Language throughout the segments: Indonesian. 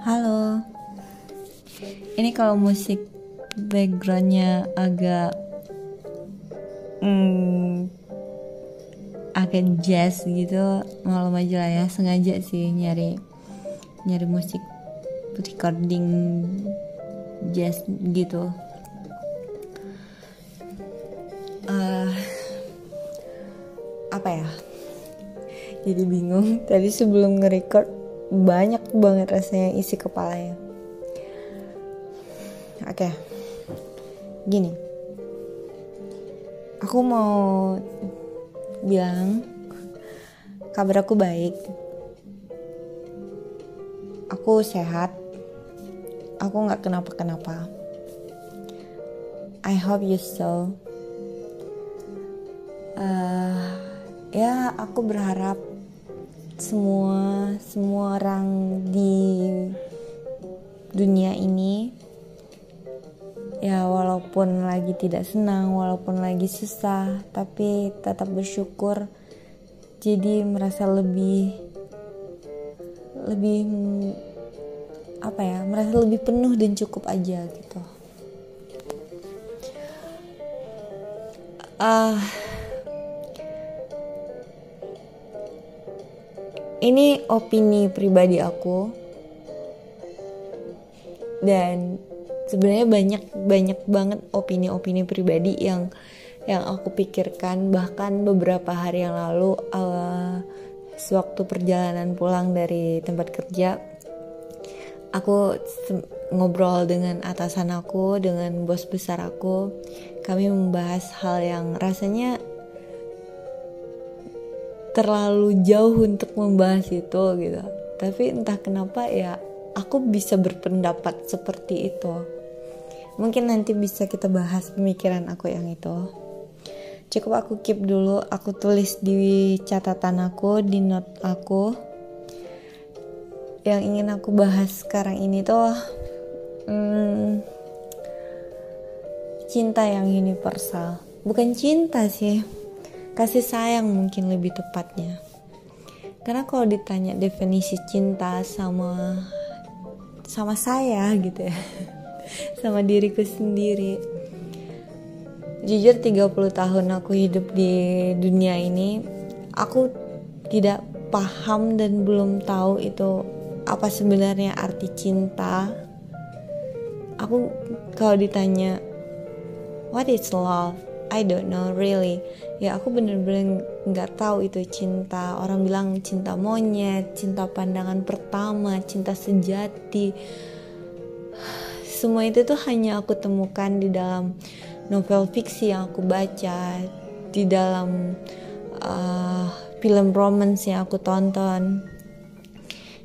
Halo. Ini kalau musik backgroundnya agak hmm, agak jazz gitu malam aja lah ya. Sengaja sih nyari nyari musik recording jazz gitu. Uh, apa ya? Jadi bingung. Tadi sebelum nge-record banyak banget rasanya isi kepalanya. Oke. Okay. gini. Aku mau bilang kabar aku baik. Aku sehat. Aku nggak kenapa-kenapa. I hope you so uh, ya aku berharap semua semua orang di dunia ini ya walaupun lagi tidak senang walaupun lagi susah tapi tetap bersyukur jadi merasa lebih lebih apa ya merasa lebih penuh dan cukup aja gitu. Ah uh, ini opini pribadi aku. Dan sebenarnya banyak banyak banget opini-opini pribadi yang yang aku pikirkan. Bahkan beberapa hari yang lalu uh, sewaktu perjalanan pulang dari tempat kerja aku ngobrol dengan atasan aku dengan bos besar aku. Kami membahas hal yang rasanya terlalu jauh untuk membahas itu gitu. Tapi entah kenapa ya aku bisa berpendapat seperti itu. Mungkin nanti bisa kita bahas pemikiran aku yang itu. Cukup aku keep dulu aku tulis di catatan aku di note aku. Yang ingin aku bahas sekarang ini tuh hmm, cinta yang universal. Bukan cinta sih kasih sayang mungkin lebih tepatnya. Karena kalau ditanya definisi cinta sama sama saya gitu ya sama diriku sendiri jujur 30 tahun aku hidup di dunia ini aku tidak paham dan belum tahu itu apa sebenarnya arti cinta. Aku kalau ditanya what is love I don't know really. Ya aku bener-bener nggak tahu itu cinta. Orang bilang cinta monyet cinta pandangan pertama cinta sejati. Semua itu tuh hanya aku temukan di dalam novel fiksi yang aku baca di dalam uh, film romance yang aku tonton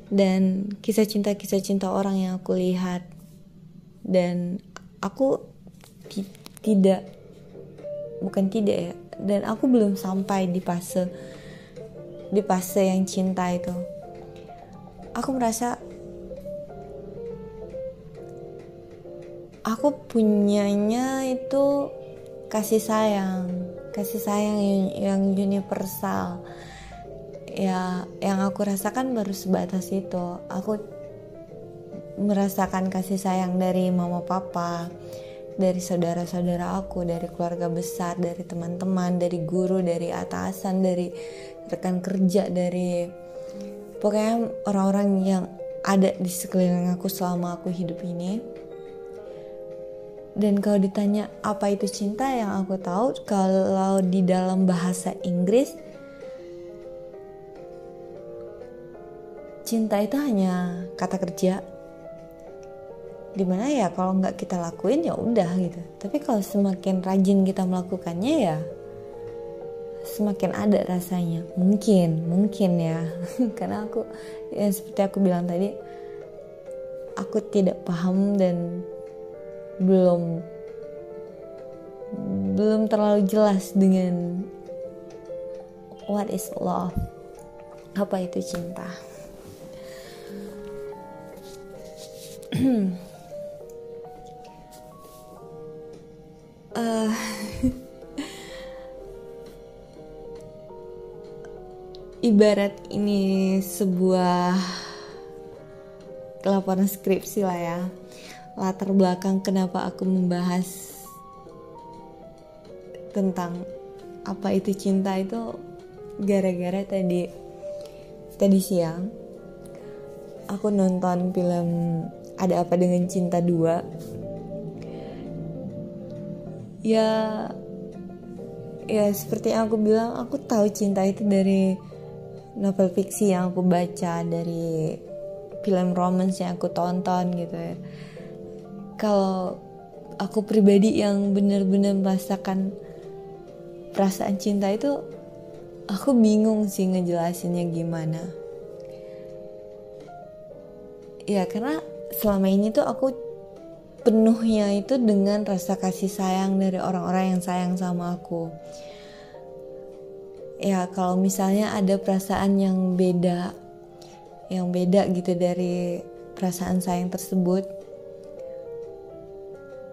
dan kisah cinta kisah cinta orang yang aku lihat. Dan aku tidak bukan tidak ya. Dan aku belum sampai di fase di fase yang cinta itu. Aku merasa aku punyanya itu kasih sayang kasih sayang yang, yang universal. Ya yang aku rasakan baru sebatas itu. Aku merasakan kasih sayang dari mama papa dari saudara-saudara aku dari keluarga besar dari teman-teman dari guru dari atasan dari rekan kerja dari pokoknya orang-orang yang ada di sekeliling aku selama aku hidup ini. Dan kalau ditanya apa itu cinta yang aku tahu kalau di dalam bahasa Inggris cinta itu hanya kata kerja di mana ya kalau nggak kita lakuin ya udah gitu. Tapi kalau semakin rajin kita melakukannya ya semakin ada rasanya. Mungkin mungkin ya. Karena aku ya seperti aku bilang tadi aku tidak paham dan belum belum terlalu jelas dengan what is love. Apa itu cinta ibarat ini sebuah laporan skripsi lah ya. Latar belakang kenapa aku membahas tentang apa itu cinta itu gara-gara tadi tadi siang aku nonton film ada apa dengan cinta dua. Ya ya seperti yang aku bilang aku tahu cinta itu dari novel fiksi yang aku baca dari film romance yang aku tonton gitu ya. Kalau aku pribadi yang benar-benar merasakan perasaan cinta itu aku bingung sih ngejelasinnya gimana. Ya karena selama ini tuh aku penuhnya itu dengan rasa kasih sayang dari orang-orang yang sayang sama aku ya kalau misalnya ada perasaan yang beda yang beda gitu dari perasaan sayang tersebut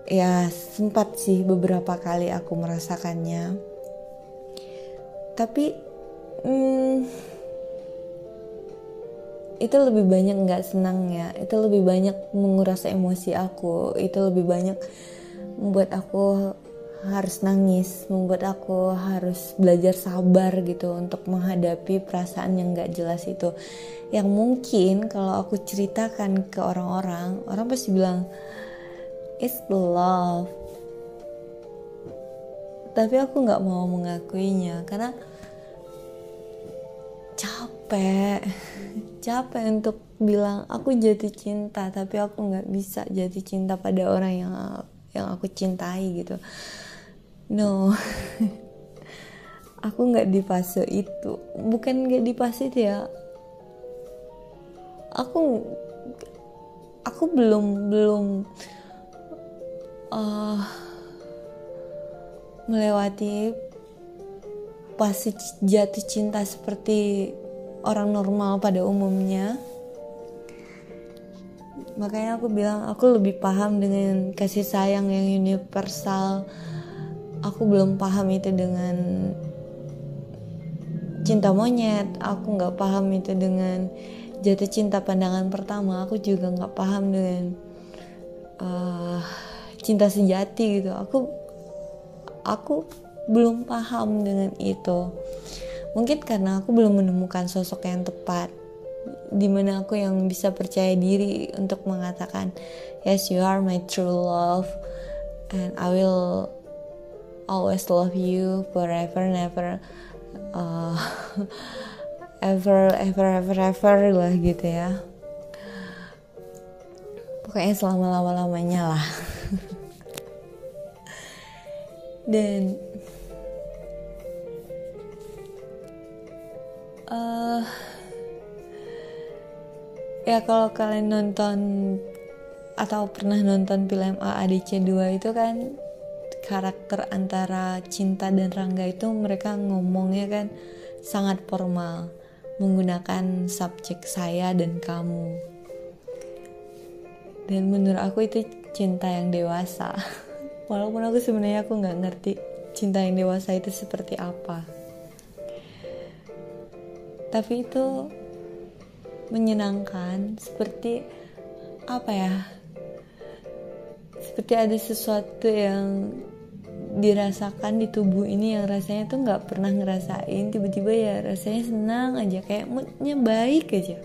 ya sempat sih beberapa kali aku merasakannya. Tapi hmm, itu lebih banyak nggak senangnya itu lebih banyak menguras emosi aku. Itu lebih banyak membuat aku harus nangis membuat aku harus belajar sabar gitu untuk menghadapi perasaan yang nggak jelas itu. Yang mungkin kalau aku ceritakan ke orang-orang orang pasti bilang it's love. Tapi aku nggak mau mengakuinya karena capek. Capek untuk bilang aku jatuh cinta tapi aku nggak bisa jatuh cinta pada orang yang yang aku cintai gitu no. Aku nggak di fase itu. Bukan nggak di fase itu ya. Aku aku belum belum uh, melewati fase jatuh cinta seperti orang normal pada umumnya. Makanya aku bilang aku lebih paham dengan kasih sayang yang universal aku belum paham itu dengan cinta monyet. Aku nggak paham itu dengan jatuh cinta pandangan pertama. Aku juga nggak paham dengan uh, cinta sejati gitu. Aku aku belum paham dengan itu. Mungkin karena aku belum menemukan sosok yang tepat di mana aku yang bisa percaya diri untuk mengatakan yes you are my true love and I will always love you forever never uh, ever ever ever ever lah gitu ya. Pokoknya selama lama lamanya lah. Dan uh, ya kalau kalian nonton atau pernah nonton film AADC 2 itu kan karakter antara Cinta dan Rangga itu mereka ngomongnya kan sangat formal menggunakan subjek saya dan kamu. Dan menurut aku itu cinta yang dewasa. Walaupun aku sebenarnya aku nggak ngerti cinta yang dewasa itu seperti apa. Tapi itu menyenangkan seperti apa ya? Seperti ada sesuatu yang dirasakan di tubuh ini yang rasanya tuh nggak pernah ngerasain tiba-tiba ya rasanya senang aja kayak moodnya baik aja.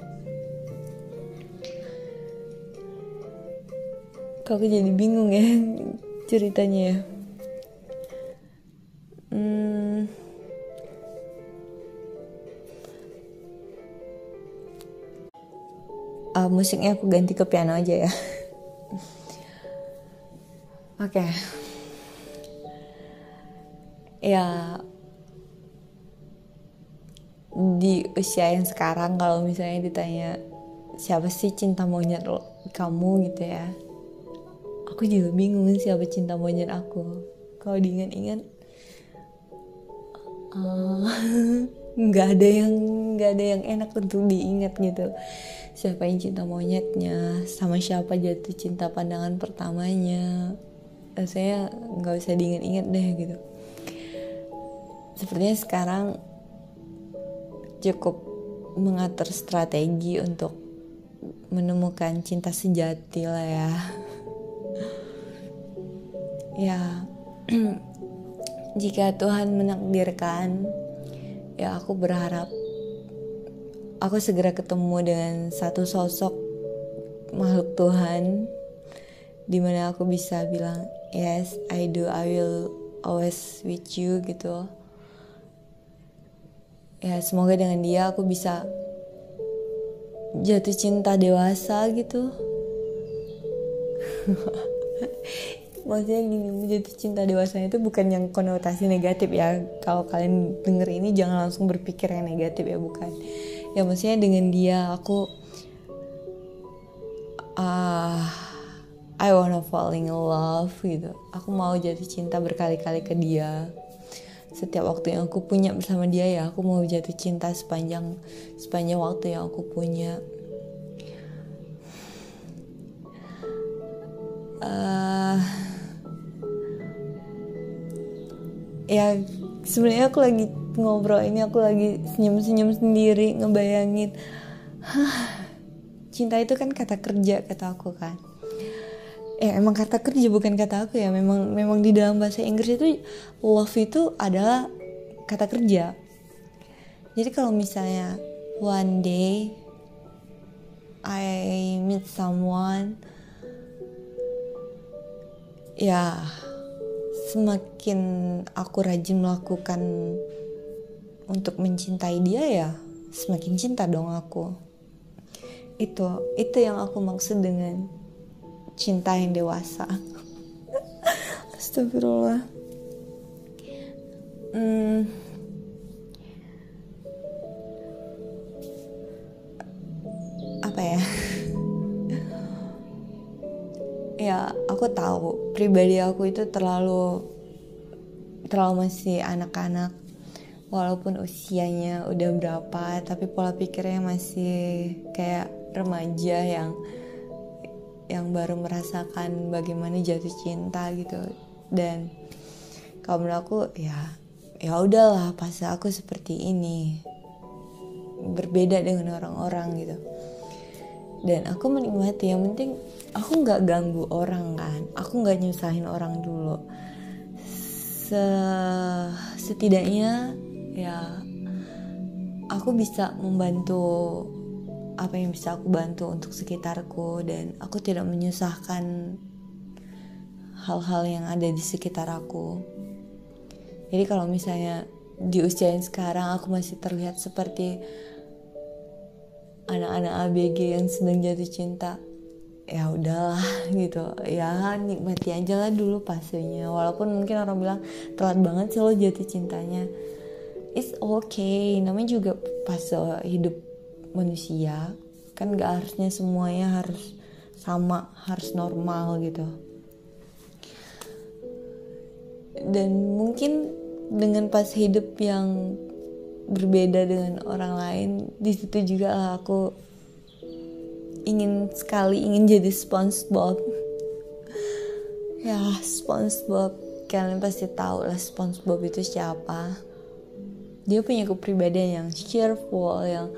Kok jadi bingung ya ceritanya ya? Hmm, uh, musiknya aku ganti ke piano aja ya. Oke. okay. Ya di usia yang sekarang kalau misalnya ditanya siapa sih cinta monyet lo, kamu? gitu ya. Aku juga bingung siapa cinta monyet aku. Kalau diingat-ingat uh, nggak ada yang nggak ada yang enak untuk diingat gitu. Siapa yang cinta monyetnya sama siapa jatuh cinta pandangan pertamanya. Saya nggak usah diingat-ingat deh gitu sepertinya sekarang cukup mengatur strategi untuk menemukan cinta sejati lah ya. Ya jika Tuhan menakdirkan ya aku berharap aku segera ketemu dengan satu sosok makhluk Tuhan di mana aku bisa bilang yes I do. I will always with you gitu ya semoga dengan dia aku bisa jatuh cinta dewasa gitu. Maksudnya gini jatuh cinta dewasa itu bukan yang konotasi negatif ya. Kalau kalian denger ini jangan langsung berpikir yang negatif ya bukan. Ya maksudnya dengan dia aku ah uh, I wanna fall in love gitu. Aku mau jatuh cinta berkali-kali ke dia setiap waktu yang aku punya bersama dia ya aku mau jatuh cinta sepanjang sepanjang waktu yang aku punya. Uh, ya sebenarnya aku lagi ngobrol ini aku lagi senyum-senyum sendiri ngebayangin. Cinta itu kan kata kerja kata aku kan eh emang kata kerja bukan kata aku ya. Memang memang di dalam bahasa Inggris itu love itu adalah kata kerja. Jadi kalau misalnya one day I meet someone ya semakin aku rajin melakukan untuk mencintai dia ya semakin cinta dong aku. Itu itu yang aku maksud dengan cinta yang dewasa. Astagfirullah. Hmm, apa ya? Ya aku tahu. Pribadi aku itu terlalu terlalu masih anak-anak. Walaupun usianya udah berapa tapi pola pikirnya masih kayak remaja yang yang baru merasakan bagaimana jatuh cinta gitu. Dan kalau menurut aku ya ya udahlah pas aku seperti ini berbeda dengan orang-orang gitu. Dan aku menikmati yang penting aku nggak ganggu orang kan. Aku nggak nyusahin orang dulu. Se setidaknya ya aku bisa membantu apa yang bisa aku bantu untuk sekitarku dan aku tidak menyusahkan hal-hal yang ada di sekitar aku. Jadi kalau misalnya di usia yang sekarang aku masih terlihat seperti anak-anak ABG yang sedang jatuh cinta ya udahlah gitu. Ya nikmati aja lah dulu pasenya walaupun mungkin orang bilang telat banget sih lo jatuh cintanya. It's okay. Namanya juga fase hidup manusia kan gak harusnya semuanya harus sama harus normal gitu. Dan mungkin dengan pas hidup yang berbeda dengan orang lain di situ juga aku ingin sekali ingin jadi SpongeBob. Ya SpongeBob. Kalian pasti tahu lah SpongeBob itu siapa. Dia punya kepribadian yang cheerful yang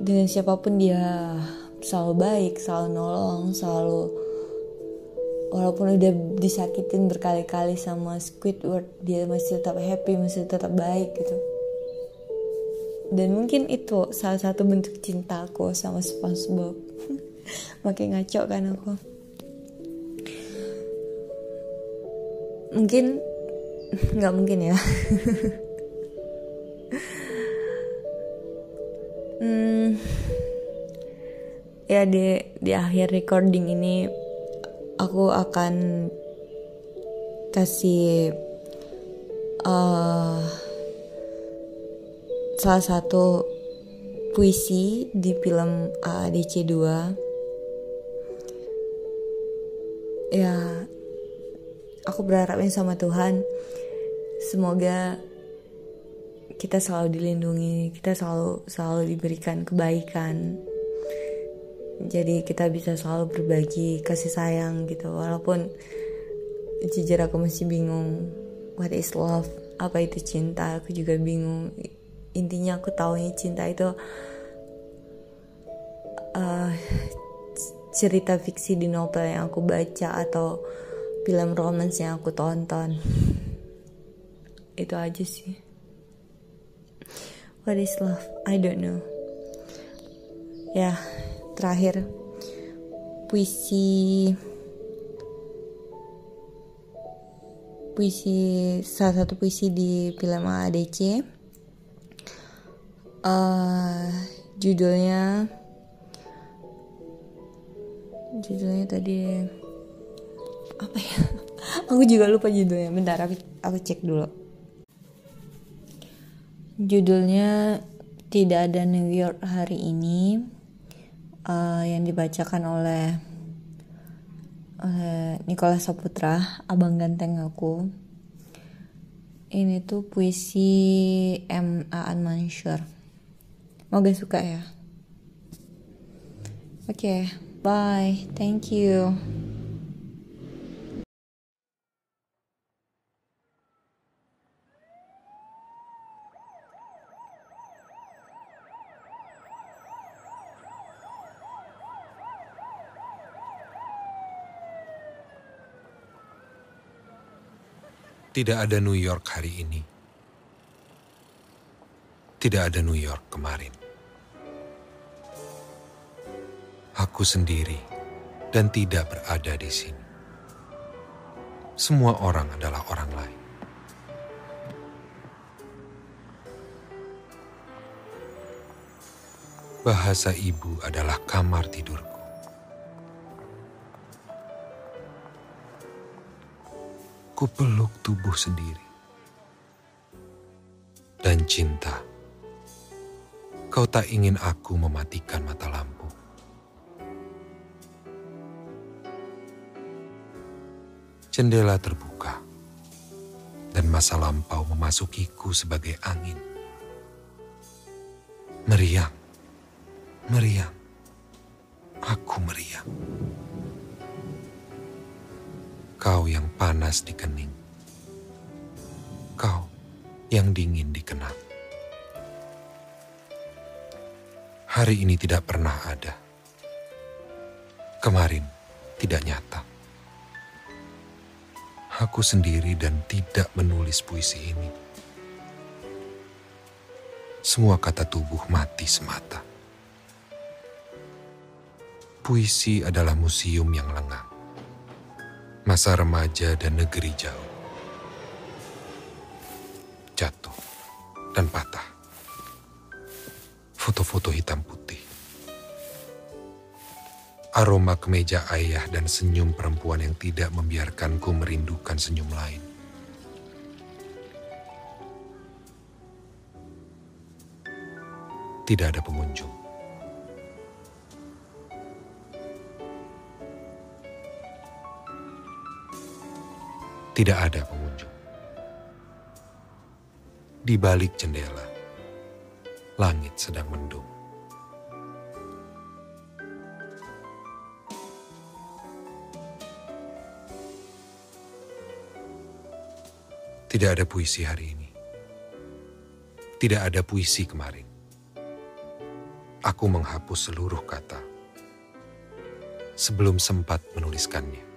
dengan siapa pun dia selalu baik selalu nolong selalu walaupun udah disakitin berkali-kali sama Squidward dia masih tetap happy masih tetap baik gitu. Dan mungkin itu salah satu bentuk cintaku sama SpongeBob. Makin ngaco kan aku. Mungkin nggak mungkin ya hmm, ya di di akhir recording ini aku akan kasih uh, salah satu puisi di film AADC 2 ya aku berharapnya sama Tuhan. Semoga kita selalu dilindungi kita selalu selalu diberikan kebaikan. Jadi kita bisa selalu berbagi kasih sayang gitu. Walaupun jujur aku masih bingung what is love? Apa itu cinta? Aku juga bingung. Intinya aku tahu nih cinta itu uh, cerita fiksi di novel yang aku baca atau film romance yang aku tonton. Itu aja sih what is love? I don't know. Ya terakhir. Puisi. Puisi salah satu puisi di film ADC uh, judulnya judulnya tadi apa ya? Aku juga lupa judulnya. Bentar aku aku cek dulu judulnya tidak ada New York hari ini uh, yang dibacakan oleh oleh Nikola Saputra abang ganteng aku ini tuh puisi M. Aan Mansur Moga suka ya? Oke okay, bye. Thank you Tidak ada New York hari ini. Tidak ada New York kemarin. Aku sendiri dan tidak berada di sini. Semua orang adalah orang lain. Bahasa ibu adalah kamar tidurku. Ku peluk tubuh sendiri. Dan cinta, kau tak ingin aku mematikan mata lampu. Jendela terbuka, dan masa lampau memasukiku sebagai angin. Meriang, meriang, aku meriang kau yang panas di kening, kau yang dingin di kenang. Hari ini tidak pernah ada, kemarin tidak nyata. Aku sendiri dan tidak menulis puisi ini. Semua kata tubuh mati semata. Puisi adalah museum yang lengang masa remaja dan negeri jauh. Jatuh dan patah. Foto-foto hitam putih. Aroma kemeja ayah dan senyum perempuan yang tidak membiarkanku merindukan senyum lain. Tidak ada pengunjung. Tidak ada pengunjung. Di balik jendela, langit sedang mendung. Tidak ada puisi hari ini. Tidak ada puisi kemarin. Aku menghapus seluruh kata sebelum sempat menuliskannya.